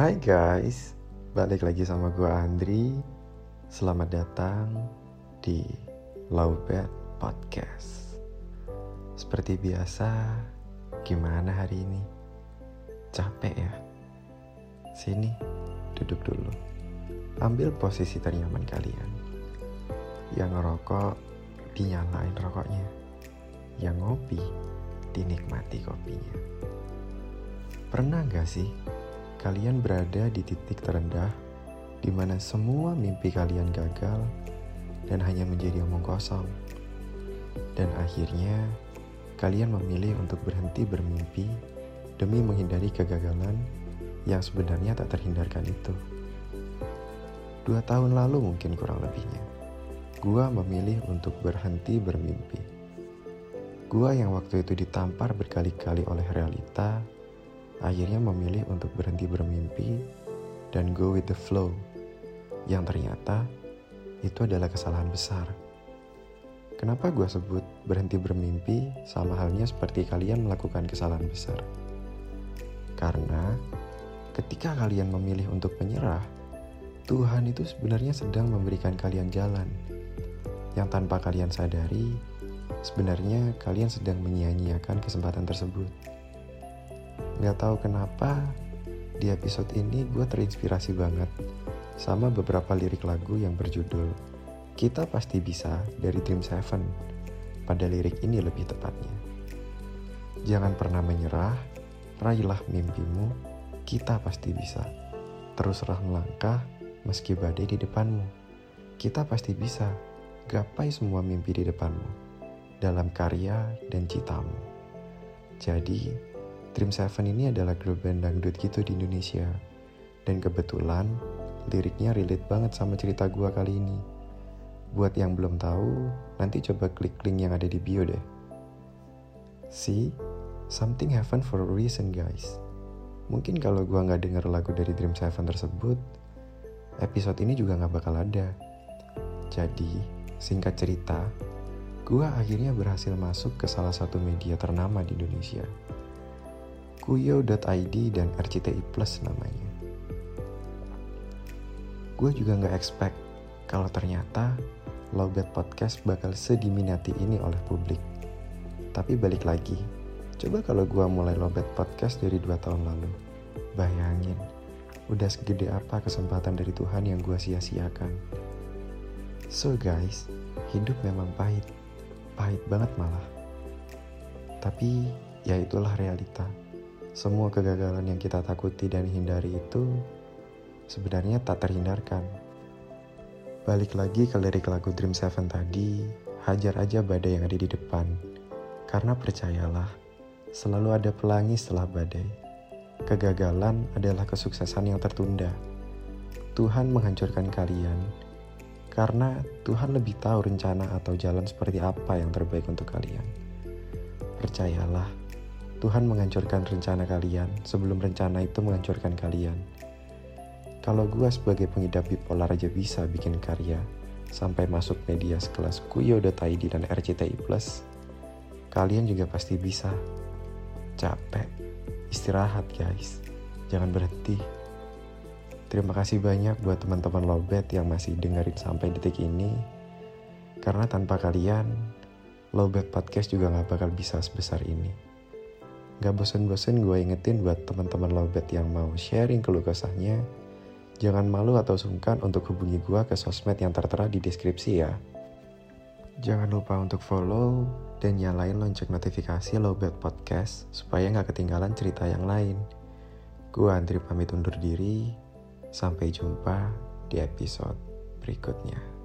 Hai guys, balik lagi sama gue Andri. Selamat datang di Lowbat Podcast. Seperti biasa, gimana hari ini? Capek ya? Sini, duduk dulu. Ambil posisi ternyaman kalian. Yang ngerokok, dinyalain rokoknya. Yang ngopi, dinikmati kopinya. Pernah gak sih kalian berada di titik terendah di mana semua mimpi kalian gagal dan hanya menjadi omong kosong. Dan akhirnya kalian memilih untuk berhenti bermimpi demi menghindari kegagalan yang sebenarnya tak terhindarkan itu. Dua tahun lalu mungkin kurang lebihnya, gua memilih untuk berhenti bermimpi. Gua yang waktu itu ditampar berkali-kali oleh realita akhirnya memilih untuk berhenti bermimpi dan go with the flow, yang ternyata itu adalah kesalahan besar. Kenapa gue sebut berhenti bermimpi sama halnya seperti kalian melakukan kesalahan besar? Karena ketika kalian memilih untuk menyerah, Tuhan itu sebenarnya sedang memberikan kalian jalan yang tanpa kalian sadari, sebenarnya kalian sedang menyia-nyiakan kesempatan tersebut. Gak tahu kenapa di episode ini gue terinspirasi banget sama beberapa lirik lagu yang berjudul Kita Pasti Bisa dari Dream Seven pada lirik ini lebih tepatnya. Jangan pernah menyerah, raihlah mimpimu, kita pasti bisa. Teruslah melangkah meski badai di depanmu. Kita pasti bisa, gapai semua mimpi di depanmu dalam karya dan citamu. Jadi, Dream Seven ini adalah grup band dangdut gitu di Indonesia. Dan kebetulan liriknya relate banget sama cerita gua kali ini. Buat yang belum tahu, nanti coba klik link yang ada di bio deh. See, something happen for a reason guys. Mungkin kalau gua nggak denger lagu dari Dream Seven tersebut, episode ini juga nggak bakal ada. Jadi, singkat cerita, gua akhirnya berhasil masuk ke salah satu media ternama di Indonesia kuyo.id dan RCTI Plus namanya. Gue juga gak expect kalau ternyata Lowbat Podcast bakal sediminati ini oleh publik. Tapi balik lagi, coba kalau gue mulai Lowbat Podcast dari dua tahun lalu. Bayangin, udah segede apa kesempatan dari Tuhan yang gue sia-siakan. So guys, hidup memang pahit. Pahit banget malah. Tapi ya itulah realita semua kegagalan yang kita takuti dan hindari itu sebenarnya tak terhindarkan. Balik lagi ke lirik lagu Dream Seven tadi, hajar aja badai yang ada di depan. Karena percayalah, selalu ada pelangi setelah badai. Kegagalan adalah kesuksesan yang tertunda. Tuhan menghancurkan kalian karena Tuhan lebih tahu rencana atau jalan seperti apa yang terbaik untuk kalian. Percayalah, Tuhan menghancurkan rencana kalian sebelum rencana itu menghancurkan kalian. Kalau gue sebagai pengidap bipolar aja bisa bikin karya sampai masuk media sekelas kuyo.id dan RCTI kalian juga pasti bisa. Capek, istirahat guys, jangan berhenti. Terima kasih banyak buat teman-teman Lobet yang masih dengerin sampai detik ini. Karena tanpa kalian, Lobet Podcast juga gak bakal bisa sebesar ini. Gak bosen-bosen gue ingetin buat teman-teman lobet yang mau sharing keluh kesahnya, jangan malu atau sungkan untuk hubungi gue ke sosmed yang tertera di deskripsi ya. Jangan lupa untuk follow dan nyalain lonceng notifikasi Lowbat Podcast supaya gak ketinggalan cerita yang lain. Gue Andri pamit undur diri, sampai jumpa di episode berikutnya.